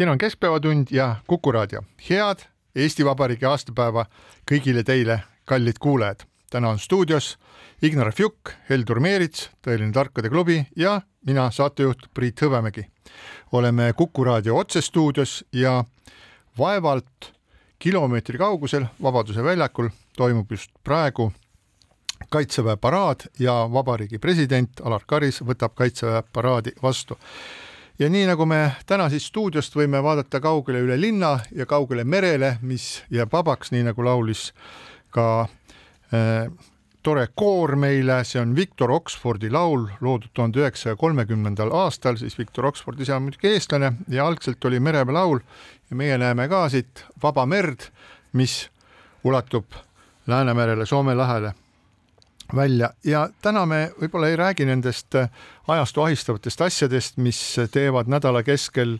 siin on Keskpäevatund ja Kuku raadio. head Eesti Vabariigi aastapäeva kõigile teile, kallid kuulajad. täna on stuudios Ignar Fjuk, Heldur Meerits, Tõeline Tarkade klubi ja mina, saatejuht Priit Hõbemägi. oleme Kuku raadio otsestuudios ja vaevalt kilomeetri kaugusel Vabaduse väljakul toimub just praegu kaitseväe paraad ja vabariigi president Alar Karis võtab kaitseväe paraadi vastu. Ja nii nagu me täna siis stuudiost võime vaadata kaugele üle linna ja kaugele merele, mis jääb vabaks, nii nagu laulis ka äh, tore koor meile, see on Victor Oxfordi laul, loodud tuhande üheksasaja kolmekümnendal aastal, siis Victor Oxford ise on muidugi eestlane ja algselt oli mereväe laul ja meie näeme ka siit vaba merd, mis ulatub Läänemerele, Soome lahele välja. Ja täna me võib-olla ei räägi nendest äh, ajastu ahistavatest asjadest, mis teevad nädala keskel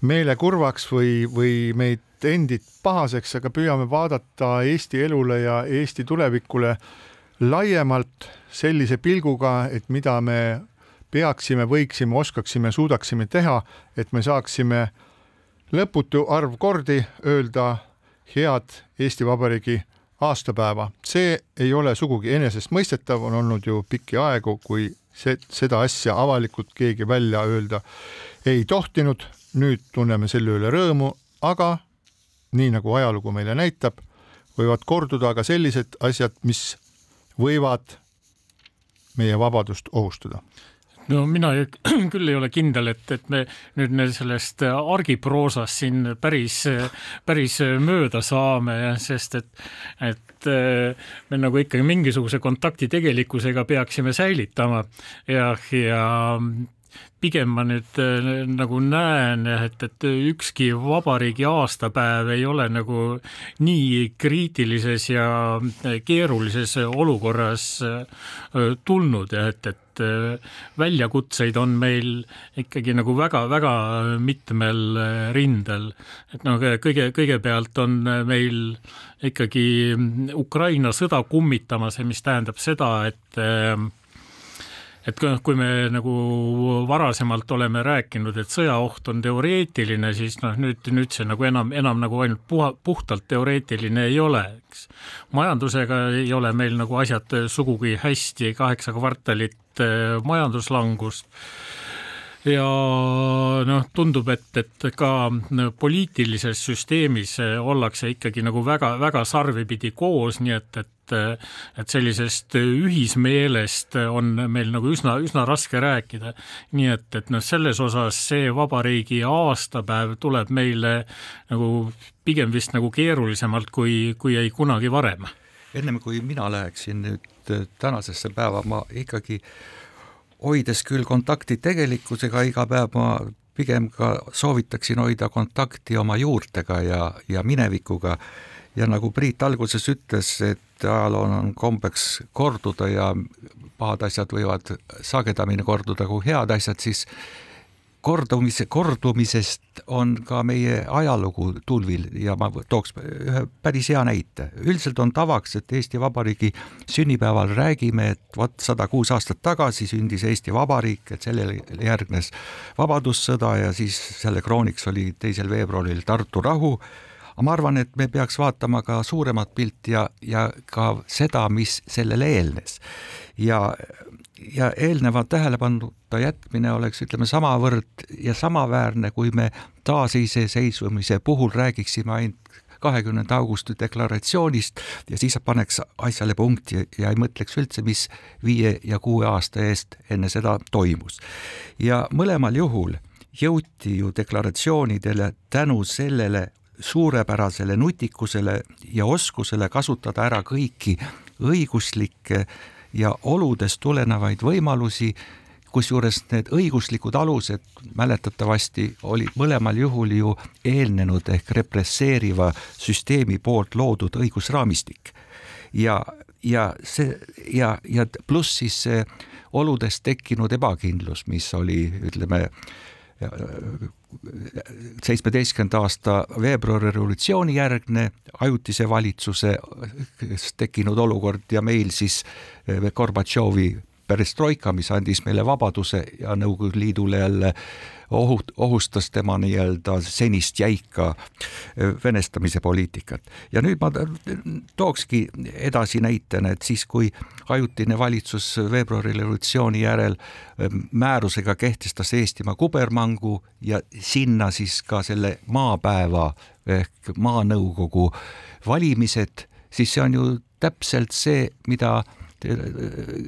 meele kurvaks või, või meid endid pahaseks, aga püüame vaadata Eesti elule ja Eesti tulevikule laiemalt sellise pilguga, et mida me peaksime, võiksime, oskaksime, suudaksime teha, et me saaksime lõputu arv kordi öelda head Eesti Vabariigi aastapäeva. see ei ole sugugi enesestmõistetav, on olnud ju pikki aegu, kui see, seda asja avalikult keegi välja öelda ei tohtinud. nüüd tunneme selle üle rõõmu, aga nii nagu ajalugu meile näitab, võivad korduda ka sellised asjad, mis võivad meie vabadust ohustada no mina ei, küll ei ole kindel, et, et me nüüd me sellest argiproosast siin päris, päris mööda saame, sest et, et me nagu ikkagi mingisuguse kontakti tegelikkusega peaksime säilitama. Ja, ja pigem ma nüüd äh, nagu näen et, et ükski vabariigi aastapäev ei ole nagu nii kriitilises ja keerulises olukorras äh, tulnud ja et, et äh, väljakutseid on meil ikkagi nagu väga-väga mitmel rindel. et noh, kõige, kõigepealt on meil ikkagi Ukraina sõda kummitamas, mis tähendab seda, et et kui me nagu varasemalt oleme rääkinud, et sõjaoht on teoreetiline, siis noh, nüüd, nüüd see nagu enam, enam nagu ainult puha, puhtalt teoreetiline ei ole, eks. majandusega ei ole meil nagu asjad sugugi hästi, kaheksa kvartalit eh, majanduslangust ja noh, tundub, et, et ka poliitilises süsteemis ollakse ikkagi nagu väga-väga sarvipidi koos, nii et, et et sellisest ühismeelest on meil nagu üsna, üsna raske rääkida. nii et, et noh, selles osas see vabariigi aastapäev tuleb meile nagu pigem vist nagu keerulisemalt kui, kui ei kunagi varem. ennem kui mina läheksin nüüd tänasesse päeva, ma ikkagi äh, hoides küll kontakti tegelikkusega iga päev, ma pigem ka soovitaksin hoida kontakti oma juurtega ja, ja minevikuga. ja nagu Priit alguses ütles, et ajalool on kombeks korduda ja pahad asjad võivad sagedamini korduda kui head asjad, siis kordumise, kordumisest on ka meie ajalugu tulvil ja ma tooks ühe päris hea näite. üldiselt on tavaks, et Eesti Vabariigi sünnipäeval räägime, et vot sada kuus aastat tagasi sündis Eesti Vabariik, et sellele järgnes Vabadussõda ja siis selle krooniks oli teisel veebruaril Tartu rahu aga ma arvan, et me peaks vaatama ka suuremat pilti ja, ja ka seda, mis sellele eelnes. ja ja eelneva tähelepanuta jätmine oleks, ütleme, samavõrd ja samaväärne, kui me taasiseseisvumise puhul räägiksime ainult kahekümnenda augusti deklaratsioonist ja siis paneks asjale punkti ja ei mõtleks üldse, mis viie ja kuue aasta eest enne seda toimus. ja mõlemal juhul jõuti ju deklaratsioonidele tänu sellele suurepärasele nutikusele ja oskusele kasutada ära kõiki õiguslikke ja oludest tulenevaid võimalusi, kusjuures need õiguslikud alused mäletatavasti olid mõlemal juhul ju eelnenud ehk represseeriva süsteemi poolt loodud õigusraamistik. ja, ja see ja, ja pluss siis see oludest tekkinud ebakindlus, mis oli, ütleme, seitsmeteistkümnenda aasta veebruari revolutsiooni järgne ajutise valitsuse tekkinud olukord ja meil siis Gorbatšovi perestroika, mis andis meile vabaduse ja Nõukogude Liidule jälle ohut-, ohustas tema nii-öelda senist jäika venestamise poliitikat. ja nüüd ma tookski edasi näitena, et siis, kui ajutine valitsus veebruari revolutsiooni järel määrusega kehtestas Eestimaa kubermangu ja sinna siis ka selle maapäeva ehk maanõukogu valimised, siis see on ju täpselt see, mida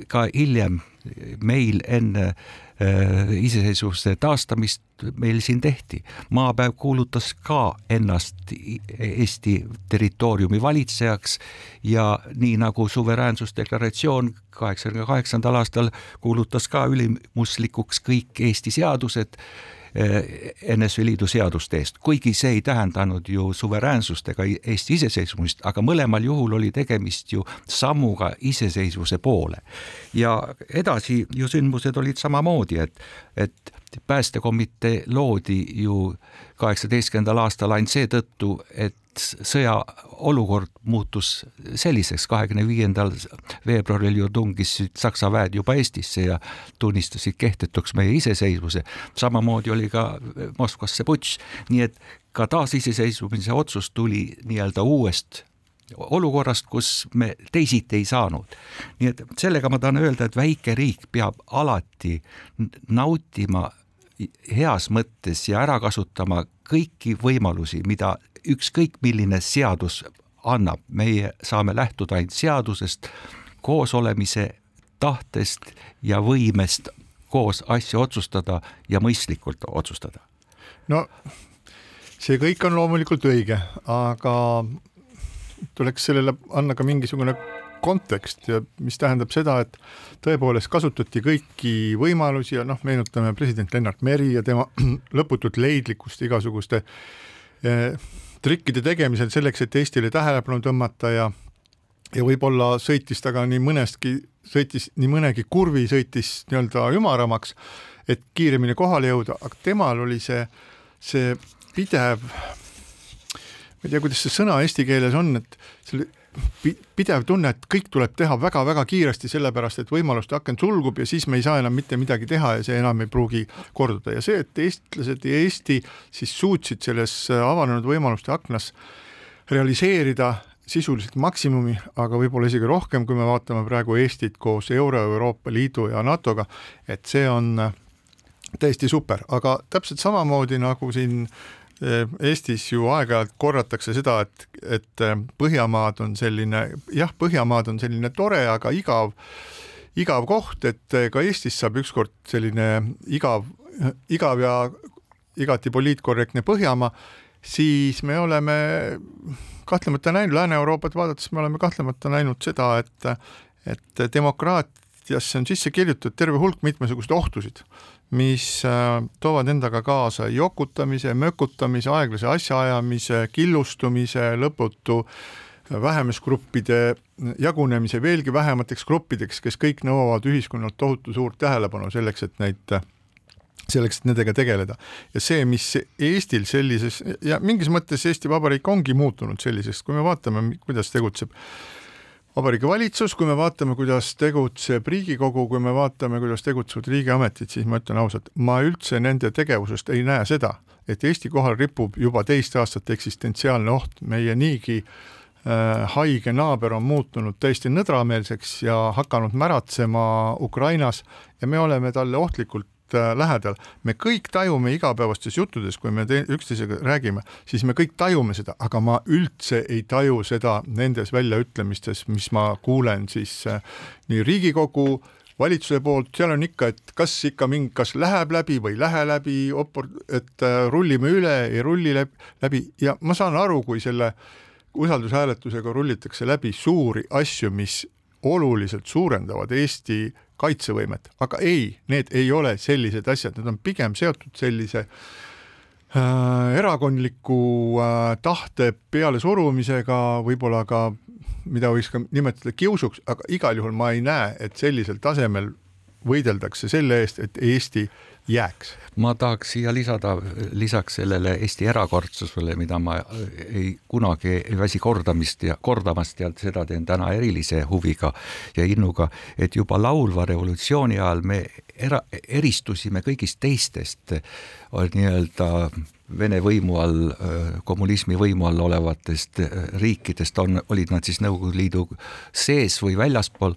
ka hiljem meil enne äh, iseseisvuse taastamist meil siin tehti. maapäev kuulutas ka ennast Eesti territooriumi valitsejaks ja nii nagu suveräänsusdeklaratsioon kaheksakümne kaheksandal aastal kuulutas ka ülimuslikuks kõik Eesti seadused NSV Liidu seaduste eest, kuigi see ei tähendanud ju suveräänsust ega Eesti iseseisvumist, aga mõlemal juhul oli tegemist ju sammuga iseseisvuse poole. ja edasi ju sündmused olid samamoodi, et, et päästekomitee loodi ju kaheksateistkümnendal aastal ainult seetõttu, et sõjaolukord muutus selliseks, kahekümne viiendal veebruaril ju tungisid Saksa väed juba Eestisse ja tunnistasid kehtetuks meie iseseisvuse. samamoodi oli ka Moskvasse putš, nii et ka taasiseseisvumise otsus tuli nii-öelda uuest olukorrast, kus me teisiti ei saanud. nii et sellega ma tahan öelda, et väike riik peab alati nautima heas mõttes ja ära kasutama kõiki võimalusi, mida ükskõik milline seadus annab, meie saame lähtuda ainult seadusest, koosolemise tahtest ja võimest koos asju otsustada ja mõistlikult otsustada. no see kõik on loomulikult õige, aga tuleks sellele anda ka mingisugune kontekst ja mis tähendab seda, et tõepoolest kasutati kõiki võimalusi ja noh, meenutame president Lennart Meri ja tema lõputut leidlikkust igasuguste eh, trikkide tegemisel selleks, et Eestile tähelepanu tõmmata ja ja võib-olla sõitis ta ka nii mõnestki, sõitis nii mõnegi kurvi, sõitis nii-öelda ümaramaks, et kiiremini kohale jõuda, aga temal oli see, see pidev, ma ei tea, kuidas see sõna eesti keeles on, et selle pidev tunne, et kõik tuleb teha väga-väga kiiresti, sellepärast et võimaluste aken sulgub ja siis me ei saa enam mitte midagi teha ja see enam ei pruugi korduda. Ja see, et eestlased ja Eesti siis suutsid selles avanenud võimaluste aknas realiseerida sisuliselt maksimumi, aga võib-olla isegi rohkem, kui me vaatame praegu Eestit koos Euro, Euroopa Liidu ja NATO-ga, et see on täiesti super, aga täpselt samamoodi nagu siin Eestis ju aeg-ajalt korratakse seda, et, et eh, Põhjamaad on selline, jah, Põhjamaad on selline tore, aga igav, igav koht, et eh, ka Eestis saab ükskord selline igav, igav ja igati poliitkorrektne Põhjamaa, siis me oleme kahtlemata näinud, Lääne-Euroopat vaadates me oleme kahtlemata näinud seda, et et demokraatiasse on sisse kirjutatud terve hulk mitmesuguseid ohtusid, mis äh, toovad endaga kaasa jokutamise, mökutamise, aeglase asjaajamise, killustumise, lõputu vähemusgruppide jagunemise veelgi vähemateks gruppideks, kes kõik nõuavad ühiskonnalt tohutu suurt tähelepanu selleks, et neid selleks, et nendega tegeleda. ja see, mis Eestil sellises ja mingis mõttes Eesti Vabariik ongi muutunud selliseks, kui me vaatame, kuidas tegutseb Vabariigi Valitsus, kui me vaatame, kuidas tegutseb Riigikogu, kui me vaatame, kuidas tegutsevad riigiametid, siis ma ütlen ausalt, ma üldse nende tegevusest ei näe seda, et Eesti kohal ripub juba teist aastat eksistentsiaalne oht, meie niigi äh, haige naaber on muutunud täiesti nõdrameelseks ja hakanud märatsema Ukrainas ja me oleme talle ohtlikult Äh, lähedal, me kõik tajume igapäevastes juttudes, kui me üksteisega räägime, siis me kõik tajume seda, aga ma üldse ei taju seda nendes väljaütlemistes, mis ma kuulen siis äh, nii Riigikogu, valitsuse poolt, seal on ikka, et kas ikka mingi, kas läheb läbi või ei lähe läbi, et äh, rullime üle, ei rulli läbi. Ja ma saan aru, kui selle usaldushääletusega rullitakse läbi suuri asju, mis oluliselt suurendavad Eesti kaitsevõimet, aga ei, need ei ole sellised asjad, need on pigem seotud sellise äh, erakondliku äh, tahte pealesurumisega, võib-olla ka mida võiks ka nimetada kiusuks, aga igal juhul ma ei näe, et sellisel tasemel võideldakse selle eest, et Eesti jääks. ma tahaks siia lisada lisaks sellele Eesti erakordsusele, mida ma ei kunagi ei väsi kordamist ja kordamast ja seda teen täna erilise huviga ja innuga, et juba laulva revolutsiooni ajal me era, eristusime kõigist teistest nii-öelda Vene võimu all, kommunismi võimu all olevatest riikidest, on, olid nad siis Nõukogude Liidu sees või väljaspool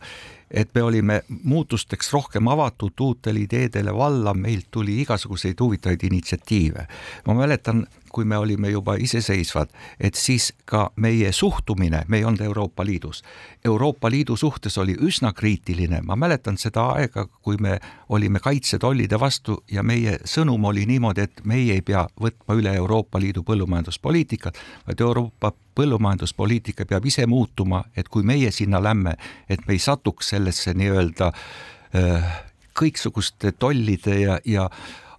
et me olime muutusteks rohkem avatud uutele ideedele valla, meilt tuli igasuguseid huvitavaid initsiatiive. ma mäletan, kui me olime juba iseseisvad, et siis ka meie suhtumine, me ei olnud Euroopa Liidus, Euroopa Liidu suhtes oli üsna kriitiline, ma mäletan seda aega, kui me olime kaitsetollide vastu ja meie sõnum oli niimoodi, et meie ei pea võtma üle Euroopa Liidu põllumajanduspoliitikat, vaid Euroopa põllumajanduspoliitika peab ise muutuma, et kui meie sinna lämme, et me ei satuks sellesse nii-öelda äh, kõiksuguste tollide ja, ja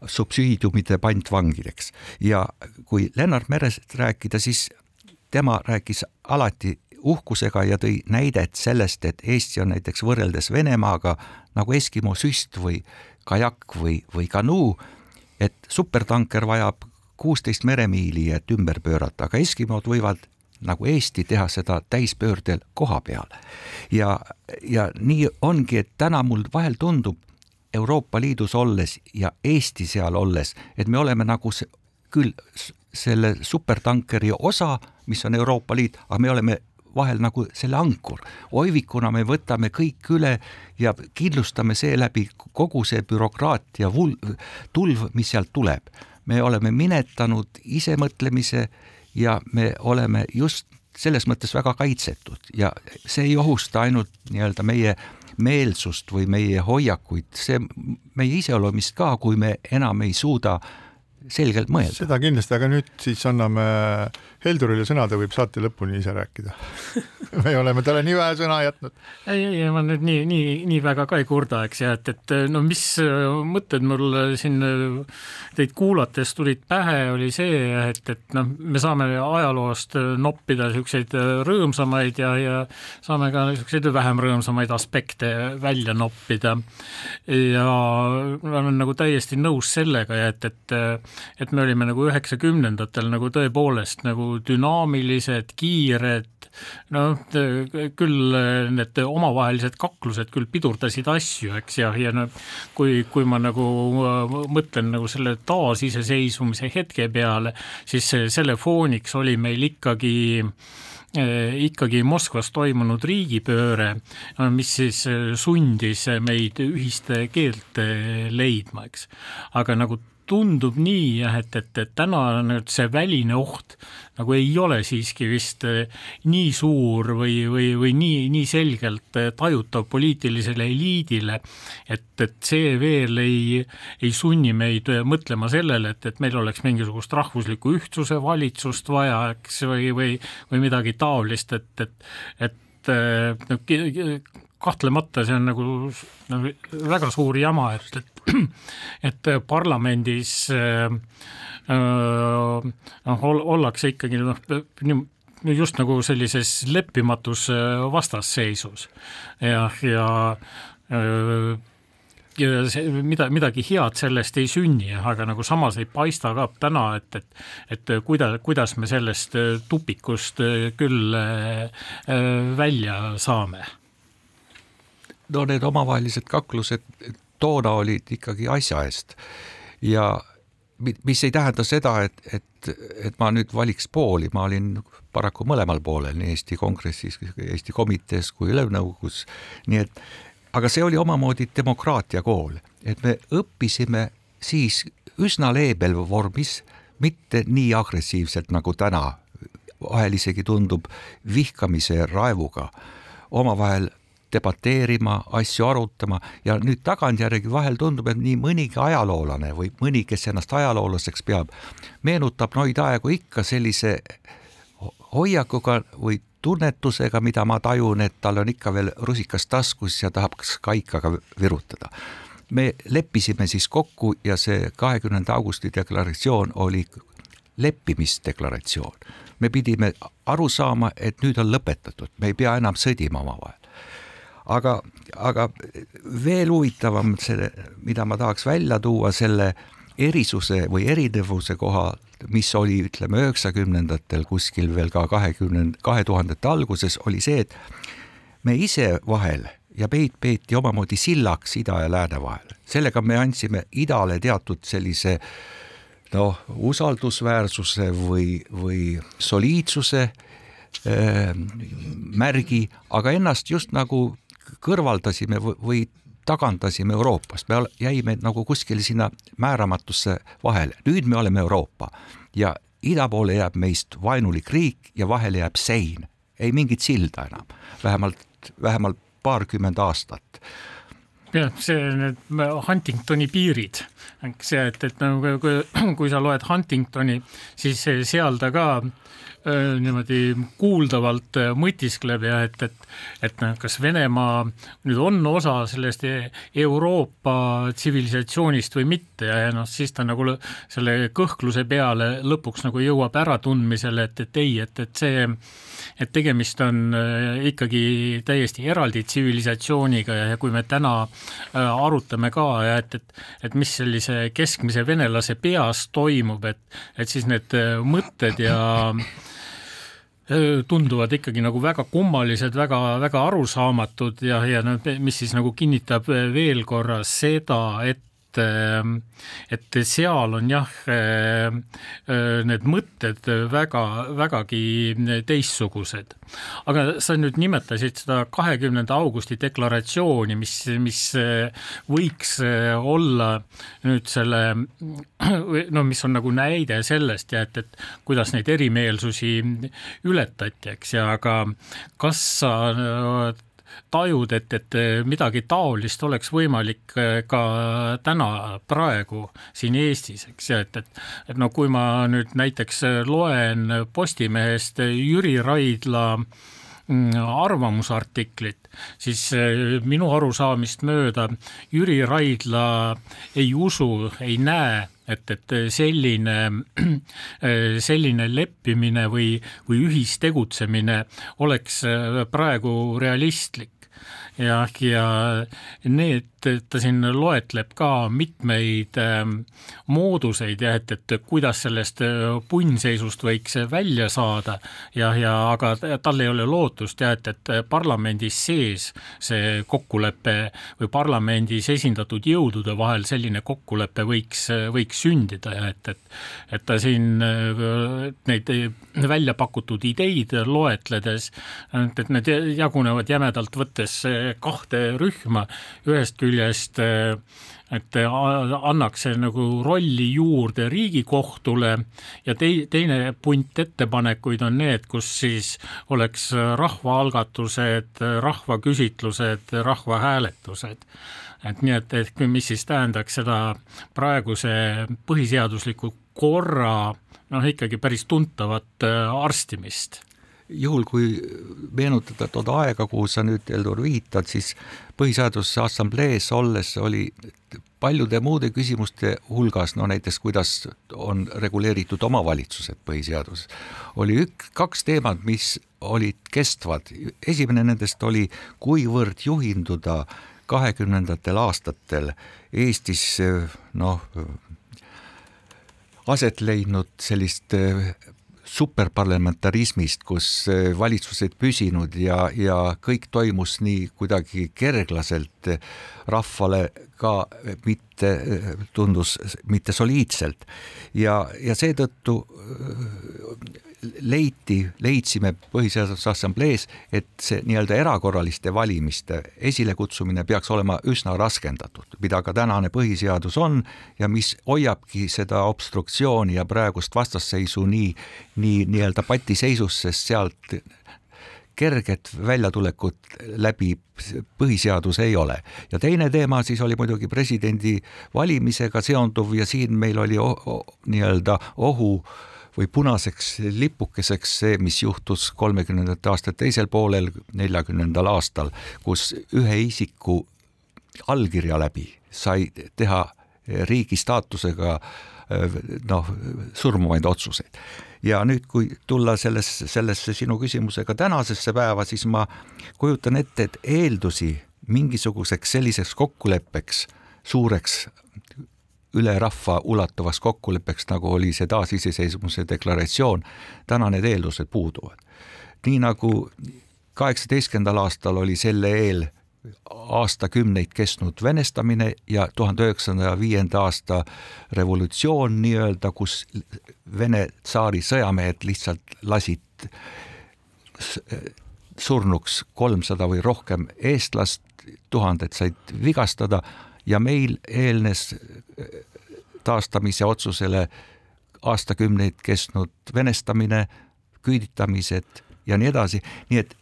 subsiidiumide pantvangideks ja kui Lennart Merest rääkida, siis tema rääkis alati uhkusega ja tõi näidet sellest, et Eesti on näiteks võrreldes Venemaaga nagu Eskimo süst või kajak või, või kanuu, et supertanker vajab kuusteist meremiili, et ümber pöörata, aga Eskimod võivad nagu Eesti teha seda täispöördel koha peal. ja, ja nii ongi, et täna mul vahel tundub, Euroopa Liidus olles ja Eesti seal olles, et me oleme nagu see, küll selle supertankeri osa, mis on Euroopa Liit, aga me oleme vahel nagu selle ankur. oivikuna me võtame kõik üle ja kindlustame seeläbi kogu see bürokraatia tulv, mis sealt tuleb. me oleme minetanud isemõtlemise ja me oleme just selles mõttes väga kaitsetud ja see ei ohusta ainult nii-öelda meie meelsust või meie hoiakuid, see meie iseloomist ka, kui me enam ei suuda selgelt mõelda. seda kindlasti, aga nüüd siis anname Heldurile sõna, ta võib saate lõpuni ise rääkida. me oleme talle nii vähe sõna jätnud. ei, ei, ma nüüd nii, nii, nii väga ka ei kurda, eks ja et, et no mis äh, mõtted mul siin äh, teid kuulates tulid pähe, oli see, et, et noh, me saame ajaloost äh, noppida niisuguseid rõõmsamaid ja, ja saame ka niisuguseid vähem rõõmsamaid aspekte välja noppida. ja ma olen nagu täiesti nõus sellega et, et et me olime nagu üheksakümnendatel nagu tõepoolest nagu dünaamilised, kiired, noh, küll need omavahelised kaklused küll pidurdasid asju, eks ja, ja noh, kui, kui ma nagu äh, mõtlen nagu selle taasiseseisvumise hetke peale, siis selle fooniks oli meil ikkagi eh, ikkagi Moskvas toimunud riigipööre, mis siis eh, sundis meid ühist keelt leidma, eks. aga nagu tundub nii jah, et, et, et täna nüüd see väline oht nagu ei ole siiski vist eh, nii suur või, või, või nii, nii selgelt eh, tajutav poliitilisele eliidile, et, et see veel ei, ei sunni meid eh, mõtlema sellele, et, et meil oleks mingisugust rahvusliku ühtsuse valitsust vaja, eks, või, või, või midagi taolist, et, et, et kahtlemata see on nagu, nagu väga suur jama, et, et et parlamendis äh, äh, noh, ollakse ikkagi noh, just nagu sellises leppimatus äh, vastasseisus. Ja, ja äh, ja see mida, midagi head sellest ei sünni, aga nagu samas ei paista ka täna, et, et et kuida-, kuidas me sellest äh, tupikust äh, küll äh, äh, välja saame. No need omavahelised kaklused toona olid ikkagi asja eest. Ja mi- mis ei tähenda seda, et, et, et ma nüüd valiks pooli, ma olin paraku mõlemal poolel, nii Eesti Kongressis, Eesti Komitees kui Ülemnõukogus, nii et aga see oli omamoodi demokraatia kool, et me õppisime siis üsna leebel vormis, mitte nii agressiivselt nagu täna, vahel isegi tundub vihkamise raevuga. Omavahel debateerima, asju arutama ja nüüd tagantjärgi vahel tundub, et nii mõnigi ajaloolane või mõni, kes ennast ajaloolaseks peab, meenutab noid aegu ikka sellise ho- hoiakuga või tunnetusega, mida ma tajun, et tal on ikka veel rusikas taskus ja tahaks kaikaga virutada. me leppisime siis kokku ja see kahekümnenda augusti deklaratsioon oli leppimisdeklaratsioon. me pidime aru saama, et nüüd on lõpetatud, me ei pea enam sõdima omavahel aga, aga veel huvitavam selle, mida ma tahaks välja tuua selle erisuse või erinevuse koha, mis oli, ütleme üheksakümnendatel kuskil veel ka kahekümne, kahe tuhandete alguses, oli see, et me ise vahel ja meid peeti omamoodi sillaks ida ja lääne vahel, sellega me andsime idale teatud sellise noh, usaldusväärsuse või, või soliidsuse äh, märgi, aga ennast just nagu kõrvaldasime või, tagandasime Euroopast, me jäime nagu kuskile sinna määramatusse vahele, nüüd me oleme Euroopa ja ida poole jääb meist vaenulik riik ja vahele jääb sein, ei mingit silda enam, vähemalt, vähemalt paarkümmend aastat jah, see need Huntingtoni piirid, see, et, et nagu kui, kui sa loed Huntingtoni, siis seal ta ka öö, niimoodi kuuldavalt öö, mõtiskleb ja et, et, et noh, kas Venemaa nüüd on osa sellest e- Euroopa tsivilisatsioonist või mitte ja, ja noh, siis ta nagu selle kõhkluse peale lõpuks nagu jõuab äratundmisele, et, et ei, et, et see et tegemist on äh, ikkagi täiesti eraldi tsivilisatsiooniga ja, kui me täna äh, arutame ka et, et et mis sellise keskmise venelase peas toimub, et et siis need äh, mõtted ja tunduvad ikkagi nagu väga kummalised, väga, väga arusaamatud ja, ja mis siis nagu kinnitab veel korra seda, et et seal on jah, need mõtted väga, vägagi teistsugused. aga sa nüüd nimetasid seda kahekümnenda augusti deklaratsiooni, mis, mis võiks olla nüüd selle, no mis on nagu näide sellest ja et, et kuidas neid erimeelsusi ületati, eks, ja aga kas sa tajud, et, et midagi taolist oleks võimalik ka täna, praegu siin Eestis, eks ju, et, et et no kui ma nüüd näiteks loen Postimehest Jüri Raidla mm, arvamusartiklit, siis minu arusaamist mööda Jüri Raidla ei usu, ei näe et, et selline, selline leppimine või, või ühistegutsemine oleks praegu realistlik ja, ja need, ta siin loetleb ka mitmeid ähm, mooduseid ja et, et kuidas sellest äh, punnseisust võiks välja saada. Ja, ja aga tal ei ole lootust ja et, et parlamendis sees see kokkulepe või parlamendis esindatud jõudude vahel selline kokkulepe võiks, võiks sündida ja et, et et ta siin äh, neid välja pakutud ideid loetledes, et, et need jagunevad jämedalt võttes kahte rühma, ühest küljest et annaks see nagu rolli juurde Riigikohtule ja tei-, teine punt ettepanekuid on need, kus siis oleks rahvaalgatused, rahvaküsitlused, rahvahääletused. et nii, et, et mis siis tähendaks seda praeguse põhiseadusliku korra noh, ikkagi päris tuntavat arstimist juhul, kui meenutada toda aega, kuhu sa nüüd, Heldur, viitad, siis Põhiseaduse Assamblees olles oli paljude muude küsimuste hulgas, no näiteks kuidas on reguleeritud omavalitsused põhiseaduses, oli ük-, kaks teemat, mis olid kestvad. esimene nendest oli, kuivõrd juhinduda kahekümnendatel aastatel Eestis noh, aset leidnud sellist superparlamentarismist, kus eh, valitsused püsinud ja, ja kõik toimus nii kuidagi kerglaselt, rahvale ka mitte, tundus mitte soliidselt. Ja, ja seetõttu leiti, leidsime Põhiseaduse Assamblees, et see nii-öelda erakorraliste valimiste esilekutsumine peaks olema üsna raskendatud, mida ka tänane põhiseadus on ja mis hoiabki seda obstruktsiooni ja praegust vastasseisu nii, nii nii-öelda patiseisus, sest sealt kerget väljatulekut läbi põhiseadus ei ole. ja teine teema siis oli muidugi presidendi valimisega seonduv ja siin meil oli nii-öelda ohu äh, või punaseks lipukeseks see, mis juhtus kolmekümnendate aastate teisel poolel, neljakümnendal aastal, kus ühe isiku allkirja läbi sai teha riigi staatusega noh, surmavaid otsuseid. ja nüüd, kui tulla selles, sellesse sinu küsimusega tänasesse päeva, siis ma kujutan ette, et eeldusi mingisuguseks selliseks kokkuleppeks, suureks üle rahva ulatuvaks kokkuleppeks, nagu oli see taasiseseisvumise deklaratsioon, täna need eeldused puuduvad. nii nagu kaheksateistkümnendal aastal oli selle eel aastakümneid kestnud venestamine ja tuhande üheksasaja viienda aasta revolutsioon nii-öelda, kus Vene tsaari sõjamehed lihtsalt lasid surnuks kolmsada või rohkem eestlast, tuhanded said vigastada ja meil eelnes äh, taastamise otsusele aastakümneid kestnud venestamine, küüditamised ja nii edasi, nii et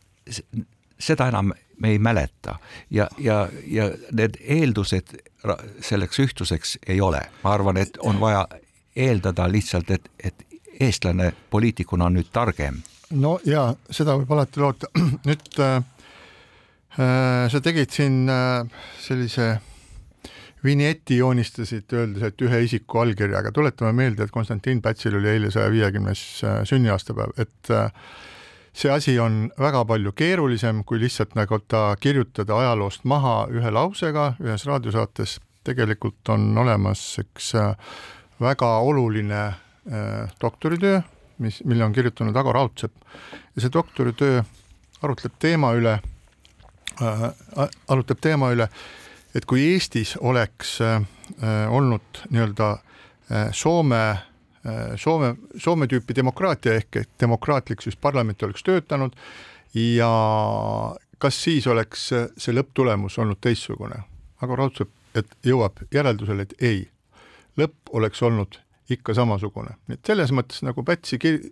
seda enam me ei mäleta ja, ja, ja need eeldused selleks ühtsuseks ei ole, ma arvan, et on vaja eeldada lihtsalt, et, et eestlane poliitikuna on nüüd targem. no ja seda võib alati loota. nüüd äh, äh, sa tegid siin äh, sellise vinjeti joonistasid, öeldes, et ühe isiku allkirjaga, tuletame meelde, et Konstantin Pätsil oli eile saja viiekümnes äh, sünniaastapäev, et äh, see asi on väga palju keerulisem, kui lihtsalt nagu ta kirjutada ajaloost maha ühe lausega ühes raadiosaates, tegelikult on olemas üks äh, väga oluline doktoritöö, mis, mille on kirjutanud Ago Raudsepp ja see doktoritöö arutleb teema üle äh,, arutleb teema üle äh, et kui Eestis oleks äh, äh, olnud nii-öelda äh, Soome Soome, Soome tüüpi demokraatia ehk et demokraatlik siis parlament oleks töötanud ja kas siis oleks see lõpptulemus olnud teistsugune? Ago Raudsepp, et jõuab järeldusele, et ei, lõpp oleks olnud ikka samasugune, et selles mõttes nagu Pätsi kir-,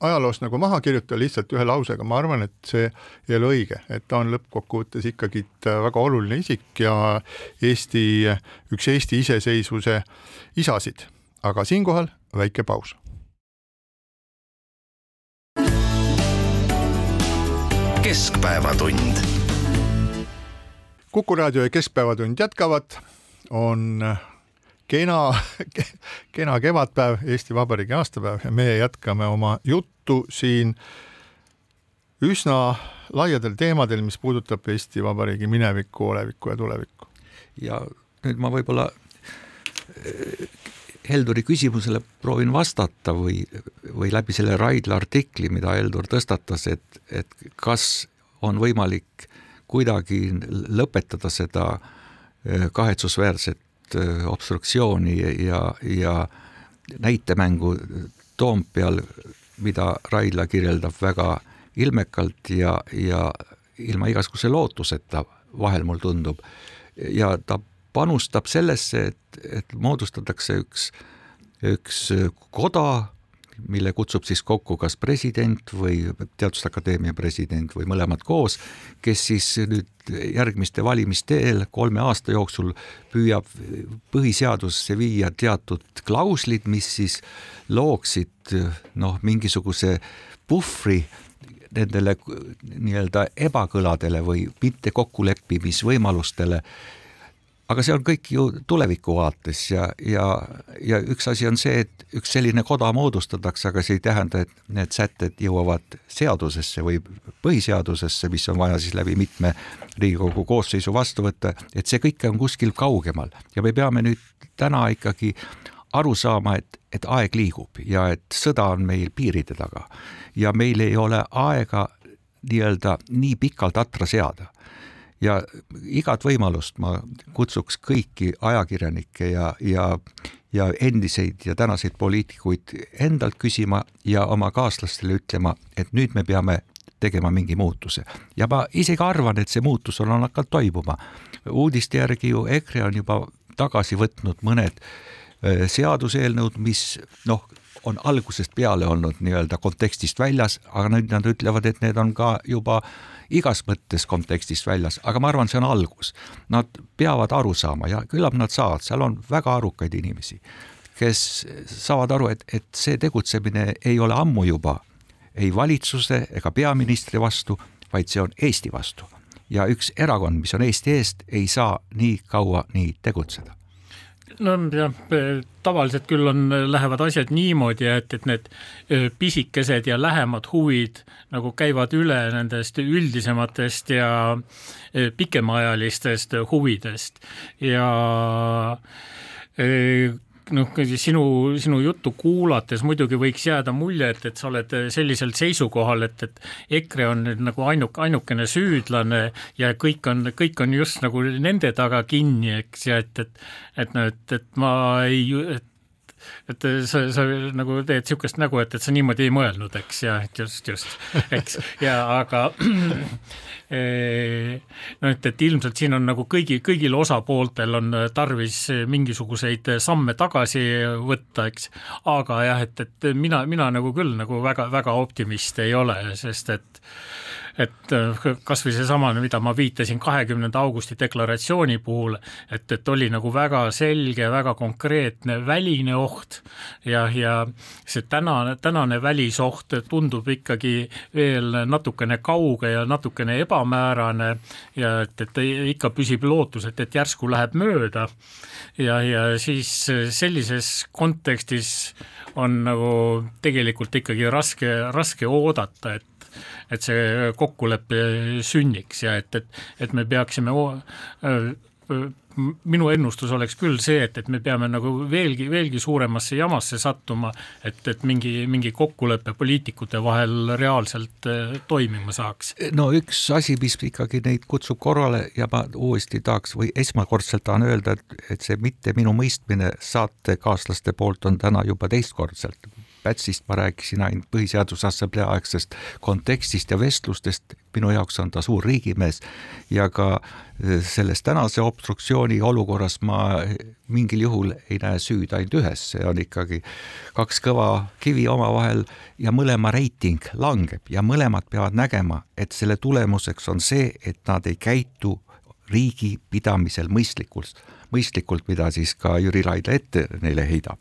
ajaloos nagu maha kirjutada lihtsalt ühe lausega, ma arvan, et see ei ole õige, et ta on lõppkokkuvõttes ikkagi väga oluline isik ja Eesti, üks Eesti iseseisvuse isasid. aga siinkohal väike paus. keskpäevatund. kuku raadio ja Keskpäevatund jätkavad, on kena, kena kevadpäev, Eesti Vabariigi aastapäev ja meie jätkame oma juttu siin üsna laiadel teemadel, mis puudutab Eesti Vabariigi minevikku, olevikku ja tulevikku. ja nüüd ma võib-olla eh, Helduri küsimusele proovin vastata või, või läbi selle Raidla artikli, mida Heldur tõstatas, et, et kas on võimalik kuidagi lõpetada seda eh, kahetsusväärset obstruktsiooni ja, ja näitemängu Toompeal, mida Raidla kirjeldab väga ilmekalt ja, ja ilma igasuguse lootuseta, vahel mul tundub. ja ta panustab sellesse, et, et moodustatakse üks, üks koda, mille kutsub siis kokku kas president või Teaduste Akadeemia president või mõlemad koos, kes siis nüüd järgmiste valimiste eel kolme aasta jooksul püüab põhiseadusesse viia teatud klauslid, mis siis looksid noh, mingisuguse puhvri nendele nii-öelda ebakõladele või mitte kokkuleppimisvõimalustele aga see on kõik ju tuleviku vaates ja, ja, ja üks asi on see, et üks selline koda moodustatakse, aga see ei tähenda, et need sätted jõuavad seadusesse või põhiseadusesse, mis on vaja siis läbi mitme Riigikogu koosseisu vastu võtta, et see kõik on kuskil kaugemal. Ja me peame nüüd täna ikkagi aru saama, et, et aeg liigub ja et sõda on meil piiride taga. Ja meil ei ole aega nii-öelda nii pikalt atra seada ja igat võimalust ma kutsuks kõiki ajakirjanikke ja, ja, ja endiseid ja tänaseid poliitikuid endalt küsima ja oma kaaslastele ütlema, et nüüd me peame tegema mingi muutuse ja ma isegi arvan, et see muutus on hakanud toimuma. uudiste järgi ju EKRE on juba tagasi võtnud mõned äh, seaduseelnõud, mis noh, on algusest peale olnud nii-öelda kontekstist väljas, aga nüüd nad ütlevad, et need on ka juba igas mõttes kontekstist väljas, aga ma arvan, see on algus. Nad peavad aru saama ja küllap nad saavad, seal on väga arukaid inimesi, kes saavad aru, et, et see tegutsemine ei ole ammu juba ei valitsuse ega peaministri vastu, vaid see on Eesti vastu. ja üks erakond, mis on Eesti eest, ei saa nii kaua nii tegutseda no jah, tavaliselt küll on, lähevad asjad niimoodi, et, et need pisikesed ja lähemad huvid nagu käivad üle nendest üldisematest ja pikemaajalistest huvidest. Ja noh, sinu, sinu juttu kuulates muidugi võiks jääda mulje, et, et sa oled sellisel seisukohal, et, et EKRE on nüüd nagu ainuk-, ainukene süüdlane ja kõik on, kõik on just nagu nende taga kinni, eks, ja et, et et noh, et, et ma ei, et et sa, sa nagu teed niisugust nägu, et, et sa niimoodi ei mõelnud, eks, ja et just, just, eks, ja aga no et, et ilmselt siin on nagu kõigi, kõigil osapooltel on tarvis mingisuguseid samme tagasi võtta, eks, aga jah, et, et mina, mina nagu küll nagu väga-väga optimist ei ole, sest et et äh, kas või seesama, mida ma viitasin kahekümnenda augusti deklaratsiooni puhul, et, et oli nagu väga selge, väga konkreetne väline oht ja, ja see tänane, tänane välisoht tundub ikkagi veel natukene kauge ja natukene ebamäärane ja et, et ikka püsib lootus, et, et järsku läheb mööda. Ja, ja siis sellises kontekstis on nagu tegelikult ikkagi raske, raske oodata, et et see kokkulepe sünniks ja et, et, et me peaksime minu ennustus oleks küll see, et, et me peame nagu veelgi, veelgi suuremasse jamasse sattuma, et, et mingi, mingi kokkulepe poliitikute vahel reaalselt toimima saaks. no üks asi, mis ikkagi neid kutsub korrale ja ma uuesti tahaks või esmakordselt tahan öelda, et, et see mitte minu mõistmine saatekaaslaste poolt on täna juba teistkordselt Pätsist ma rääkisin ainult Põhiseaduse Assamblee aegsest kontekstist ja vestlustest, minu jaoks on ta suur riigimees ja ka eh, selles tänase obstruktsiooni olukorras ma mingil juhul ei näe süüd ainult ühes, see on ikkagi kaks kõva kivi omavahel ja mõlema reiting langeb ja mõlemad peavad nägema, et selle tulemuseks on see, et nad ei käitu riigi pidamisel mõistlikult, mõistlikult, mida siis ka Jüri Raidla ette neile heidab.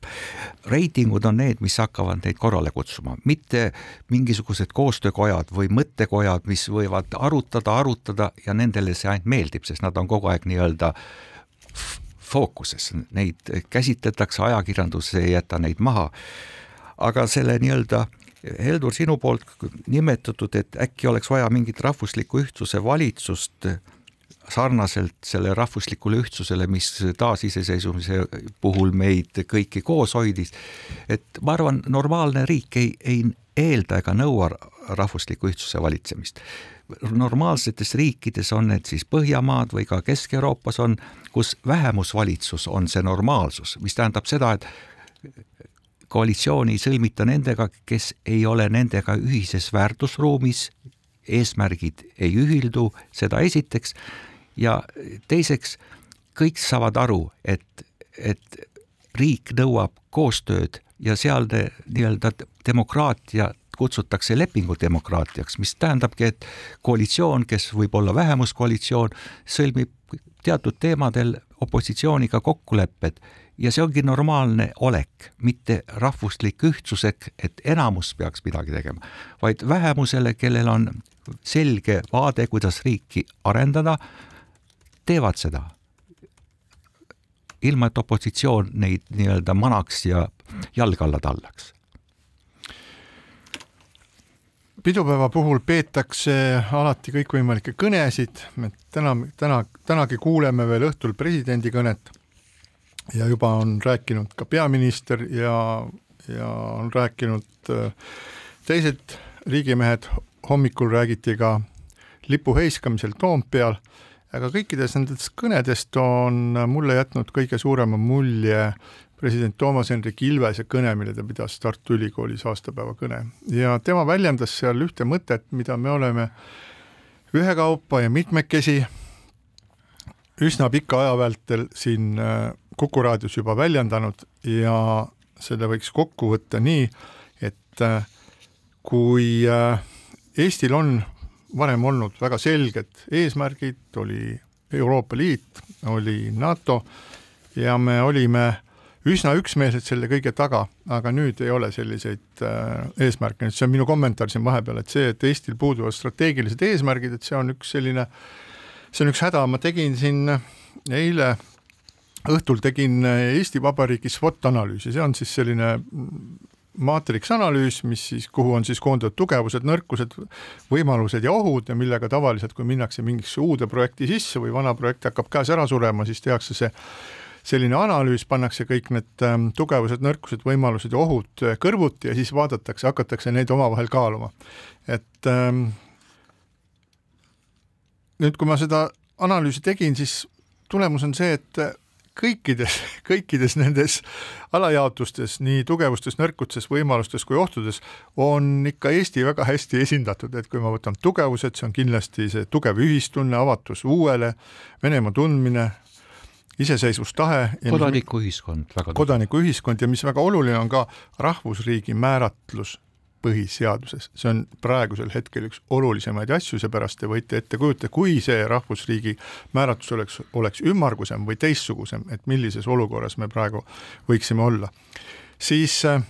reitingud on need, mis hakkavad neid korrale kutsuma, mitte mingisugused koostöökojad või mõttekojad, mis võivad arutada, arutada ja nendele see ainult meeldib, sest nad on kogu aeg nii-öelda fookuses, neid käsitletakse, ajakirjandus ei jäta neid maha. aga selle nii-öelda Heldur, sinu poolt nimetatud, et äkki oleks vaja mingit rahvusliku ühtsuse valitsust sarnaselt selle rahvuslikule ühtsusele, mis taasiseseisvumise puhul meid kõiki koos hoidis. et ma arvan, normaalne riik ei, ei eelda ega nõua rahvusliku ühtsuse valitsemist. normaalsetes riikides on need siis Põhjamaad või ka Kesk-Euroopas on, kus vähemusvalitsus on see normaalsus, mis tähendab seda, et koalitsiooni ei sõlmita nendega, kes ei ole nendega ühises väärtusruumis, eesmärgid ei ühildu, seda esiteks, ja teiseks, kõik saavad aru, et, et riik nõuab koostööd ja sealne nii-öelda demokraatia kutsutakse lepingudemokraatiaks, mis tähendabki, et koalitsioon, kes võib olla vähemuskoalitsioon, sõlmib teatud teemadel opositsiooniga kokkulepped. Ja see ongi normaalne olek, mitte rahvuslik ühtsusek, et enamus peaks midagi tegema, vaid vähemusele, kellel on selge vaade, kuidas riiki arendada, teevad seda. ilma, et opositsioon neid nii-öelda manaks ja jalge alla tallaks. Pidupäeva puhul peetakse alati kõikvõimalikke kõnesid, me täna, täna, tänagi kuuleme veel õhtul presidendi kõnet. Ja juba on rääkinud ka peaminister ja, ja on rääkinud äh, teised riigimehed, hommikul räägiti ka lipu heiskamisel Toompeal, aga kõikides nendest kõnedest on mulle jätnud kõige suurema mulje president Toomas Hendrik Ilvese kõne, mille ta pidas Tartu Ülikoolis aastapäeva kõne. Ja tema väljendas seal ühte mõtet, mida me oleme ühekaupa ja mitmekesi üsna pika aja vältel siin äh, Kuku raadios juba väljendanud ja selle võiks kokku võtta nii, et äh, kui äh, Eestil on varem olnud väga selged eesmärgid, oli Euroopa Liit, oli NATO ja me olime üsna üksmeelsed selle kõige taga, aga nüüd ei ole selliseid äh, eesmärke, see on minu kommentaar siin vahepeal, et see, et Eestil puuduvad strateegilised eesmärgid, et see on üks selline, see on üks häda, ma tegin siin eile õhtul tegin Eesti Vabariigi SWOT analüüsi, see on siis selline maatriksanalüüs, mis siis, kuhu on siis koondatud tugevused, nõrkused, võimalused ja ohud ja millega tavaliselt, kui minnakse mingisse uude projekti sisse või vana projekt hakkab käes ära surema, siis tehakse see selline analüüs, pannakse kõik need ähm, tugevused, nõrkused, võimalused ja ohud kõrvuti ja siis vaadatakse, hakatakse neid omavahel kaaluma. et ähm, nüüd, kui ma seda analüüsi tegin, siis tulemus on see, et kõikides, kõikides nendes alajaotustes, nii tugevustes, nõrkustes, võimalustes kui ohtudes, on ikka Eesti väga hästi esindatud, et kui ma võtan tugevused, see on kindlasti see tugev ühistunne, avatus uuele, Venemaa tundmine, iseseisvustahe. kodanikuühiskond väga. kodanikuühiskond ja mis väga oluline on ka rahvusriigi määratlus põhiseaduses, see on praegusel hetkel üks olulisemaid asju, seepärast te võite ette kujutada, kui see rahvusriigi määratlus oleks, oleks ümmargusem või teistsugusem, et millises olukorras me praegu võiksime olla, siis äh,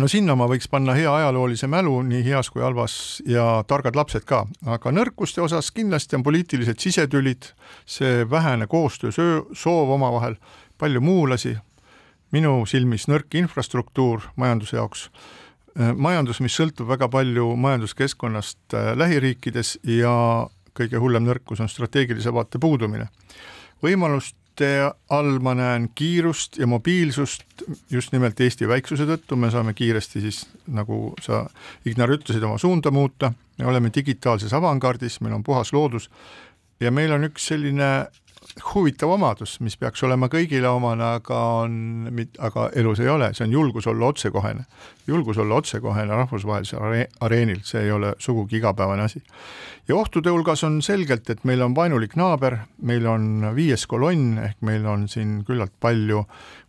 no sinna ma võiks panna hea ajaloolise mälu, nii heas kui halvas ja targad lapsed ka, aga nõrkuste osas kindlasti on poliitilised sisetülid, see vähene koostöö soov omavahel, palju muulasi, minu silmis nõrk infrastruktuur majanduse jaoks, majandus, mis sõltub väga palju majanduskeskkonnast äh, lähiriikides ja kõige hullem nõrkus on strateegilise vaate puudumine. võimalust mõtte all ma näen kiirust ja mobiilsust just nimelt Eesti väiksuse tõttu, me saame kiiresti siis, nagu sa, Ignar, ütlesid, oma suunda muuta, me oleme digitaalses avangardis, meil on puhas loodus ja meil on üks selline huvitav omadus, mis peaks olema kõigile omane, aga on, aga elus ei ole, see on julgus olla otsekohene. julgus olla otsekohene rahvusvahelisel areenil, see ei ole sugugi igapäevane asi. ja ohtude hulgas on selgelt, et meil on vaenulik naaber, meil on viies kolonn, ehk meil on siin küllalt palju,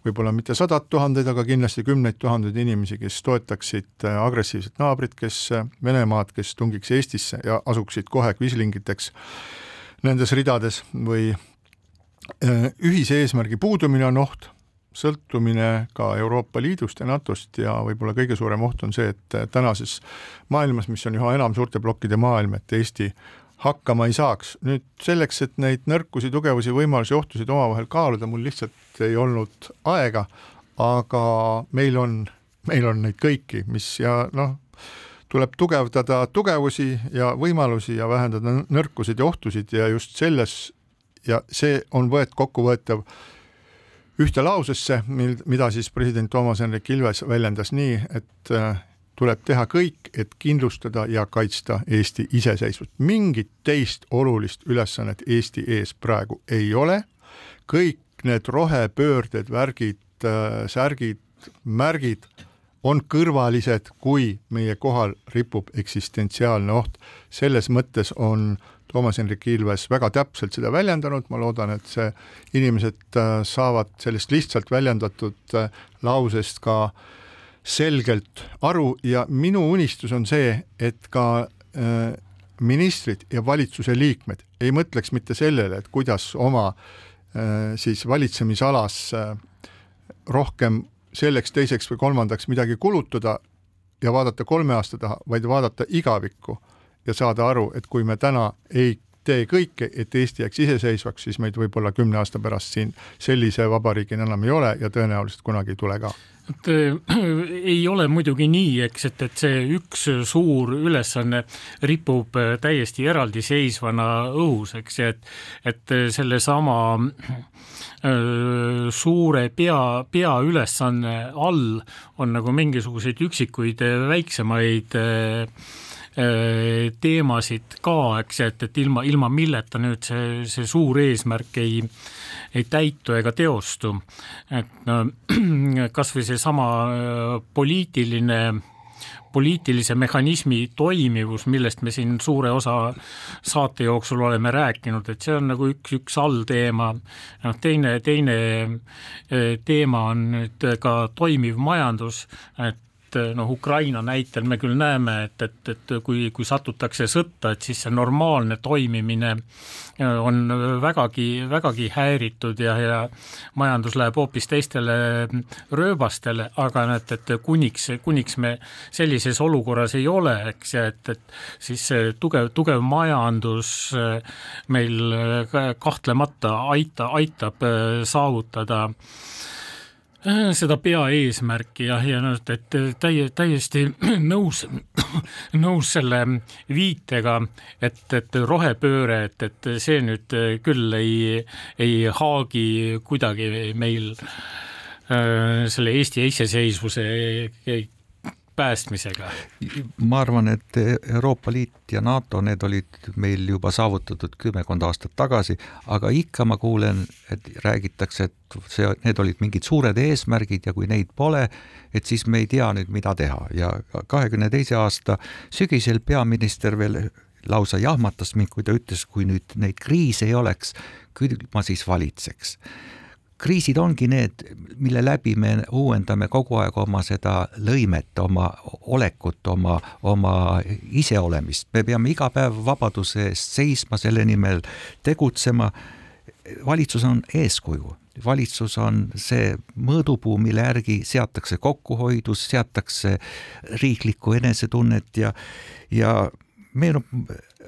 võib-olla mitte sadat tuhandeid, aga kindlasti kümneid tuhandeid inimesi, kes toetaksid agressiivset naabrit, kes Venemaad, kes tungiks Eestisse ja asuksid kohe kvislingiteks nendes ridades või äh, ühise eesmärgi puudumine on oht, sõltumine ka Euroopa Liidust ja NATO-st ja võib-olla kõige suurem oht on see, et tänases maailmas, mis on üha enam suurte plokkide maailm, et Eesti hakkama ei saaks. nüüd selleks, et neid nõrkusi, tugevusi, võimalusi, ohtusid omavahel kaaluda, mul lihtsalt ei olnud aega, aga meil on, meil on neid kõiki, mis ja noh, tuleb tugevdada tugevusi ja võimalusi ja vähendada nõrkusid ja ohtusid ja just selles ja see on võet-, kokkuvõetav ühte lausesse, mil, mida siis president Toomas Hendrik Ilves väljendas nii, et äh, tuleb teha kõik, et kindlustada ja kaitsta Eesti iseseisvust. mingit teist olulist ülesannet Eesti ees praegu ei ole, kõik need rohepöörded, värgid, äh, särgid, märgid on kõrvalised, kui meie kohal ripub eksistentsiaalne oht. selles mõttes on Toomas Hendrik Ilves väga täpselt seda väljendanud, ma loodan, et see, inimesed äh, saavad sellest lihtsalt väljendatud äh, lausest ka selgelt aru ja minu unistus on see, et ka äh, ministrid ja valitsuse liikmed ei mõtleks mitte sellele, et kuidas oma siis valitsemisalas rohkem selleks, teiseks või kolmandaks midagi kulutada ja vaadata kolme aasta taha, vaid vaadata igavikku ja saada aru, et kui me täna ei tee kõike, et Eesti jääks iseseisvaks, siis meid võib-olla kümne aasta pärast siin. Sellise vabariigina enam ei ole ja tõenäoliselt kunagi ei tule ka. Et äh, ei ole muidugi nii, eks, et, et see üks suur ülesanne ripub äh, täiesti eraldiseisvana õhus, eks, et, et sellesama äh, suure pea, peaülesanne all on nagu mingisuguseid üksikuid väiksemaid teemasid ka, eks, et, et ilma, ilma milleta nüüd see, see suur eesmärk ei ei täitu ega teostu. et kas või seesama äh, poliitiline poliitilise mehhanismi toimivus, millest me siin suure osa saate jooksul oleme rääkinud, et see on nagu üks, üks allteema. noh, teine, teine äh, teema on nüüd ka toimiv majandus, et et noh, Ukraina näitel me küll näeme, et, et, et kui, kui satutakse sõtta, et siis see normaalne toimimine äh, on vägagi, vägagi häiritud ja, ja majandus läheb hoopis teistele rööbastele, aga et, et kuniks, kuniks me sellises olukorras ei ole, eks, ja et, et siis see tugev, tugev majandus äh, meil äh, kahtlemata aita, aitab saavutada Äh, seda peaeesmärki jah, ja noh, et täie, täiesti nõus, nõus selle viitega, et, et rohepööre, et, et see nüüd küll ei, ei haagi kuidagi meil äh, selle Eesti iseseisvuse päästmisega? ma arvan, et Euroopa Liit ja NATO, need olid meil juba saavutatud kümmekond aastat tagasi, aga ikka ma kuulen, et räägitakse, et see, need olid mingid suured eesmärgid ja kui neid pole, et siis me ei tea nüüd, mida teha ja kahekümne teise aasta sügisel peaminister veel lausa jahmatas mind, kui ta ütles, kui nüüd neid kriise ei oleks, küll ma siis valitseks kriisid ongi need, mille läbi me uuendame kogu aeg oma seda lõimet, oma olekut, oma, oma iseolemist. me peame iga päev vabaduse eest seisma, selle nimel tegutsema. valitsus on eeskuju valitsus on see mõõdupuu, mille järgi seatakse kokkuhoidu, seatakse riiklikku enesetunnet ja, ja meenub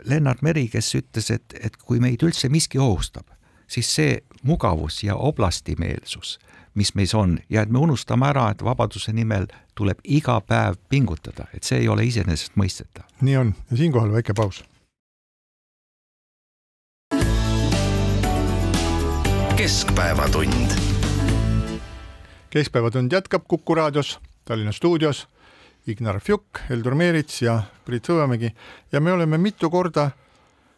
Lennart Meri, kes ütles, et, et kui meid üldse miski ohustab, siis see mugavus ja oblastimeelsus, mis meis on ja et me unustame ära, et vabaduse nimel tuleb iga päev pingutada, et see ei ole iseenesestmõistetav. nii on ja siinkohal väike paus. keskpäevatund. keskpäevatund jätkab Kuku raadios, Tallinna stuudios Ignar Fjuk, Heldur Meerits ja Priit Hõbemägi ja me oleme mitu korda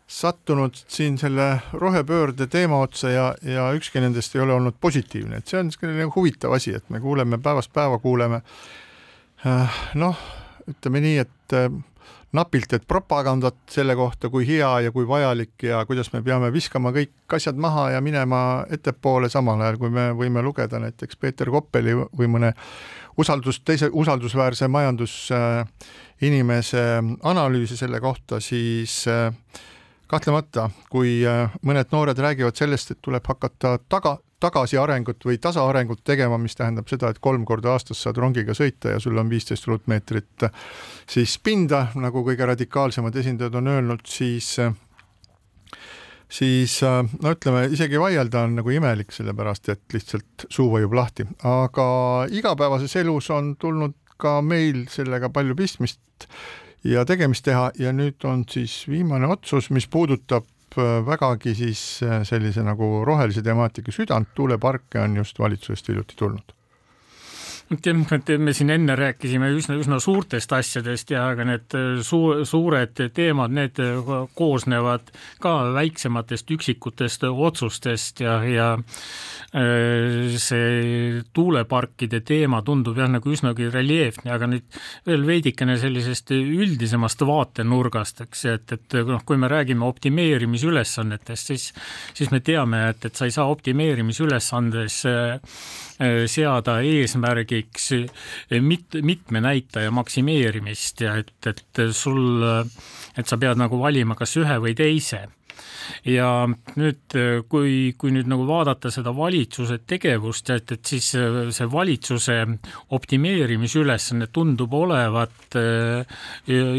sattunud siin selle rohepöörde teema otsa ja, ja ükski nendest ei ole olnud positiivne, et see on selline huvitav asi, et me kuuleme päevast päeva, kuuleme äh, noh, ütleme nii, et äh, napilt, et propagandat selle kohta, kui hea ja kui vajalik ja kuidas me peame viskama kõik asjad maha ja minema ettepoole, samal ajal kui me võime lugeda näiteks Peeter Koppeli või mõne usaldus, teise usaldusväärse majandusinimese analüüsi selle kohta, siis äh, kahtlemata, kui äh, mõned noored räägivad sellest, et tuleb hakata taga, tagasiarengut või tasaarengut tegema, mis tähendab seda, et kolm korda aastas saad rongiga sõita ja sul on viisteist ruutmeetrit siis pinda, nagu kõige radikaalsemad esindajad on öelnud, siis siis no ütleme, isegi vaielda on nagu imelik, sellepärast et lihtsalt suu vajub lahti, aga igapäevases elus on tulnud ka meil sellega palju pistmist ja tegemist teha. Ja nüüd on siis viimane otsus, mis puudutab äh, vägagi siis äh, sellise nagu rohelise temaatika südant, tuuleparke on just valitsusest hiljuti tulnud me siin enne rääkisime üsna, üsna suurtest asjadest ja ka need suu-, suured teemad, need koosnevad ka väiksematest üksikutest otsustest ja, ja äh, see tuuleparkide teema tundub jah, nagu üsnagi reljeefne, aga nüüd veel veidikene sellisest üldisemast vaatenurgast, eks, et, et noh, kui me räägime optimeerimisülesannetest, siis siis me teame, et, et sa ei saa optimeerimisülesandes äh, seada eesmärgi eesmärgiks eh, mit-, mitme näitaja maksimeerimist ja et, et sul, et sa pead nagu valima kas ühe või teise ja nüüd, kui, kui nüüd nagu vaadata seda valitsuse tegevust, et, et siis see valitsuse optimeerimisülesanne tundub olevat eh,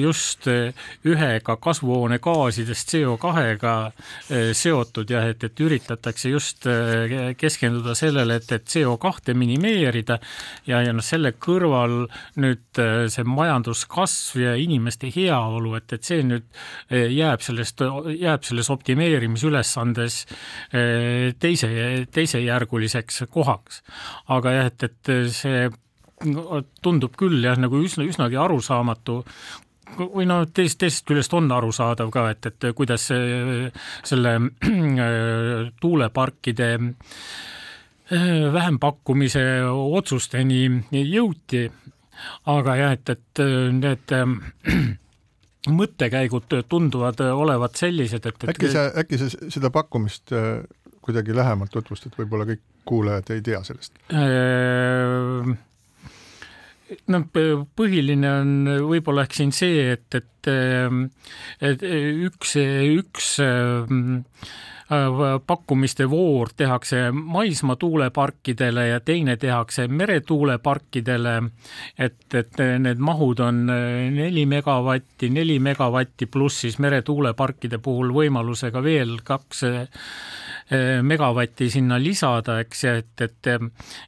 just ühega kasvuhoonegaasidest CO2-ga eh, seotud jah, et, et üritatakse just eh, keskenduda sellele, et, et CO2 minimeerida ja, ja noh, selle kõrval nüüd see majanduskasv ja inimeste heaolu, et, et see nüüd jääb sellest, jääb selles optimeerimisülesandes optimeerimisülesandes eh, teise, teisejärguliseks kohaks. aga jah, et, et see tundub küll jah, nagu üsna, üsnagi arusaamatu, või no teisest, teisest küljest on arusaadav ka, et, et kuidas selle tuuleparkide eh, vähempakkumise otsusteni jõuti, aga jah, et, et need mõttekäigud tunduvad olevat sellised, et, et äkki sa, äkki sa seda pakkumist äh, kuidagi lähemalt tutvustad, võib-olla kõik kuulajad ei tea sellest? Äh, no põhiline on võib-olla ehk siin see, et, et, et üks, üks Äh, pakkumiste voor tehakse maismaa tuuleparkidele ja teine tehakse meretuuleparkidele, et, et need mahud on äh, neli megavatti, neli megavatti pluss siis meretuuleparkide puhul võimalusega veel kaks Eh, megavatti sinna lisada, eks, et, et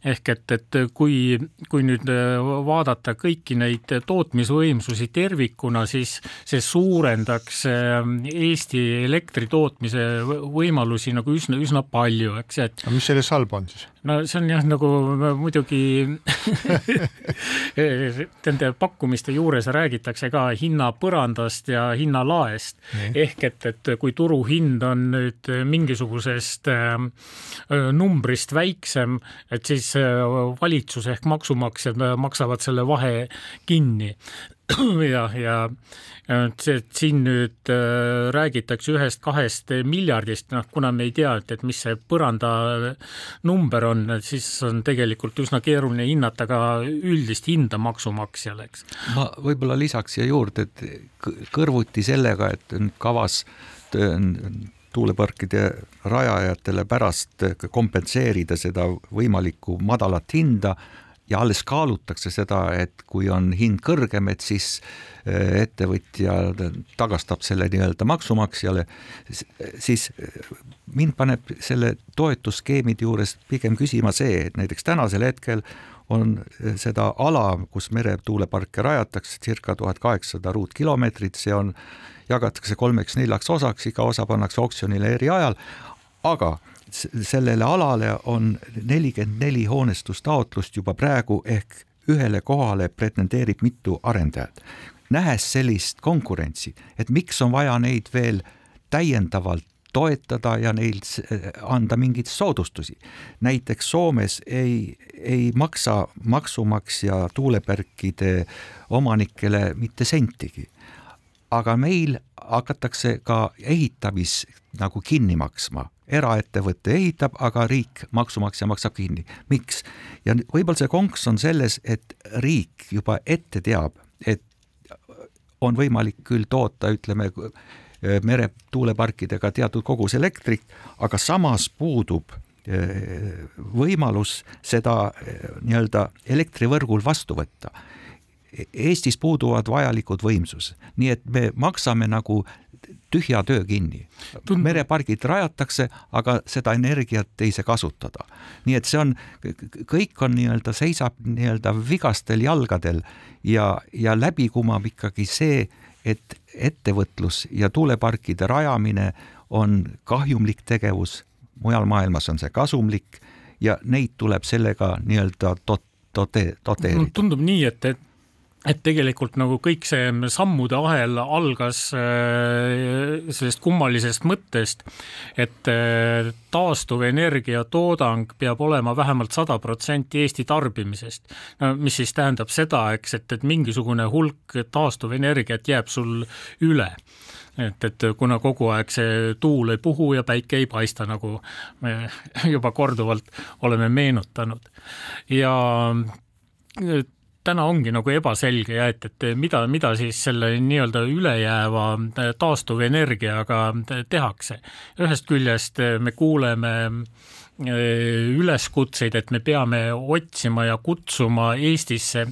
ehk et, et kui, kui nüüd eh, vaadata kõiki neid tootmisvõimsusi tervikuna, siis see suurendaks eh, Eesti elektri tootmise võimalusi nagu üsna, üsna palju, eks, et aga mis selles halba on siis? No see on jah, nagu muidugi nende pakkumiste juures räägitakse ka hinnapõrandast ja hinnalaest mm. ehk et, et kui turuhind on nüüd mingisugusest äh, numbrist väiksem, et siis äh, valitsus ehk maksumaksjad maksavad selle vahe kinni ja, ja see, et siin nüüd äh, räägitakse ühest-kahest miljardist, noh, kuna me ei tea, et, et mis see põranda number on, siis on tegelikult üsna keeruline hinnata ka üldist hinda maksumaksjale, eks. ma võib-olla lisaks siia juurde, et kõrvuti sellega, et on kavas tuuleparkide rajajatele pärast kompenseerida seda võimalikku madalat hinda ja alles kaalutakse seda, et kui on hind kõrgem, et siis äh, ettevõtja tagastab selle nii-öelda maksumaksjale, siis äh, mind paneb selle toetusskeemide juures pigem küsima see, et näiteks tänasel hetkel on äh, seda ala, kus meretuuleparke rajatakse, circa tuhat kaheksasada ruutkilomeetrit, see on, jagatakse kolmeks-neljaks osaks, iga osa pannakse oksjonile eri ajal, aga sellele alale on nelikümmend neli hoonestustaotlust juba praegu ehk ühele kohale pretendeerib mitu arendajat. nähes sellist konkurentsi, et miks on vaja neid veel täiendavalt toetada ja neil s- anda mingeid soodustusi. näiteks Soomes ei, ei maksa maksumaksja tuuleparkide omanikele mitte sentigi. Aga meil hakatakse ka ehitamis nagu kinni maksma, eraettevõte ehitab, aga riik, maksumaksja maksab kinni. miks? ja võib-olla see konks on selles, et riik juba ette teab, et on võimalik küll toota, ütleme, meretuuleparkidega teatud kogus elektrit, aga samas puudub eh, võimalus seda eh, nii-öelda elektrivõrgul vastu võtta. Eestis puuduvad vajalikud võimsused, nii et me maksame nagu tühja töö kinni. Merepargid rajatakse, aga seda energiat ei saa kasutada. nii et see on, kõik on nii-öelda, seisab nii-öelda vigastel jalgadel ja, ja läbi kumab ikkagi see, et ettevõtlus ja tuuleparkide rajamine on kahjumlik tegevus, mujal maailmas on see kasumlik ja neid tuleb sellega nii-öelda dot-, dote-, doteerida. tundub nii, et, et et tegelikult nagu kõik see sammude ahel algas äh, sellest kummalisest mõttest, et äh, taastuvenergia toodang peab olema vähemalt sada protsenti Eesti tarbimisest. mis siis tähendab seda, eks, et, et mingisugune hulk taastuvenergiat jääb sul üle et, et kuna kogu aeg see tuul ei puhu ja päike ei paista, nagu me juba korduvalt oleme meenutanud ja täna ongi nagu ebaselge ja et, et mida, mida siis selle nii-öelda ülejääva taastuvenergiaga tehakse. ühest küljest me kuuleme üleskutseid, et me peame otsima ja kutsuma Eestisse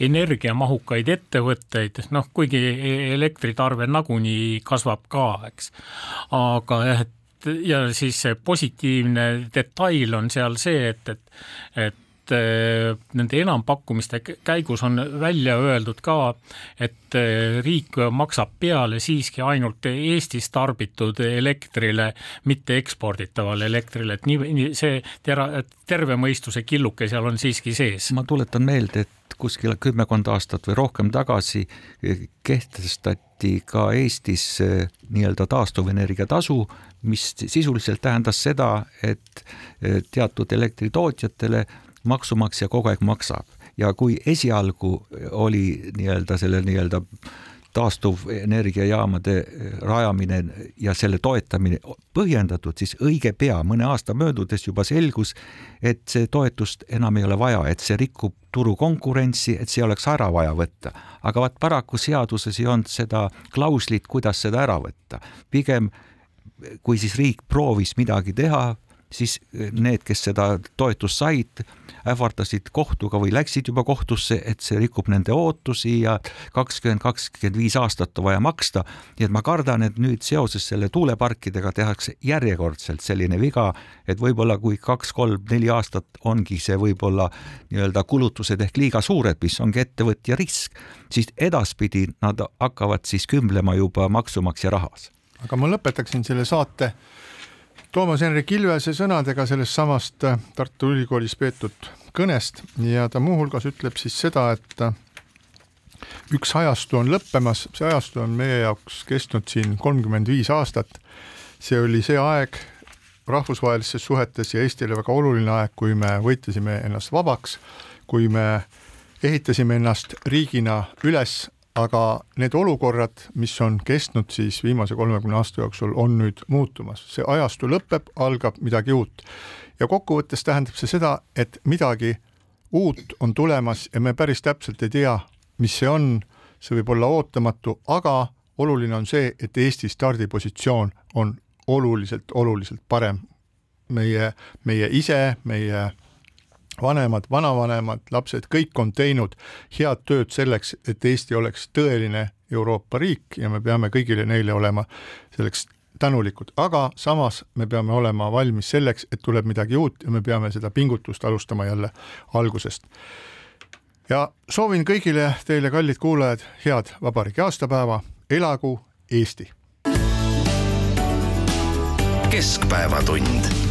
energiamahukaid ettevõtteid, noh kuigi elektritarve nagunii kasvab ka, eks. aga jah, et ja siis see positiivne detail on seal see, et, et, et et nende enampakkumiste käigus on välja öeldud ka, et riik maksab peale siiski ainult Eestis tarbitud elektrile, mitte eksporditavale elektrile, et nii, nii see tera-, terve mõistuse killuke seal on siiski sees. ma tuletan meelde, et kuskil kümmekond aastat või rohkem tagasi kehtestati ka Eestis nii-öelda taastuvenergia tasu, mis sisuliselt tähendas seda, et teatud elektritootjatele maksumaksja kogu aeg maksab ja kui esialgu oli nii-öelda selle nii-öelda taastuvenergiajaamade rajamine ja selle toetamine põhjendatud, siis õige pea, mõne aasta möödudes juba selgus, et see toetust enam ei ole vaja, et see rikub turukonkurentsi, et see oleks ära vaja võtta. aga vaat paraku seaduses ei olnud seda klauslit, kuidas seda ära võtta. pigem kui siis riik proovis midagi teha, siis need, kes seda toetust said, ähvardasid kohtuga või läksid juba kohtusse, et see rikub nende ootusi ja kakskümmend, kakskümmend viis aastat on vaja maksta. nii et ma kardan, et nüüd seoses selle tuuleparkidega tehakse järjekordselt selline viga, et võib-olla kui kaks-kolm-neli aastat ongi see võib-olla nii-öelda kulutused ehk liiga suured, mis ongi ettevõtja risk, siis edaspidi nad hakkavad siis kümblema juba maksumaksja rahas. aga ma lõpetaksin selle saate Toomas Hendrik Ilvese sõnadega sellest samast Tartu Ülikoolis peetud kõnest ja ta muuhulgas ütleb siis seda, et üks ajastu on lõppemas, see ajastu on meie jaoks kestnud siin kolmkümmend viis aastat. see oli see aeg rahvusvahelistes suhetes ja Eestile väga oluline aeg, kui me võitlesime ennast vabaks, kui me ehitasime ennast riigina üles, aga need olukorrad, mis on kestnud siis viimase kolmekümne aasta jooksul, on nüüd muutumas, see ajastu lõpeb, algab midagi uut. ja kokkuvõttes tähendab see seda, et midagi uut on tulemas ja me päris täpselt ei tea, mis see on, see võib olla ootamatu, aga oluline on see, et Eesti stardipositsioon on oluliselt, oluliselt parem. meie, meie ise, meie vanemad, vanavanemad, lapsed, kõik on teinud head tööd selleks, et Eesti oleks tõeline Euroopa riik ja me peame kõigile neile olema selleks tänulikud, aga samas me peame olema valmis selleks, et tuleb midagi uut ja me peame seda pingutust alustama jälle algusest. ja soovin kõigile teile, kallid kuulajad, head vabariigi aastapäeva, elagu Eesti! keskpäevatund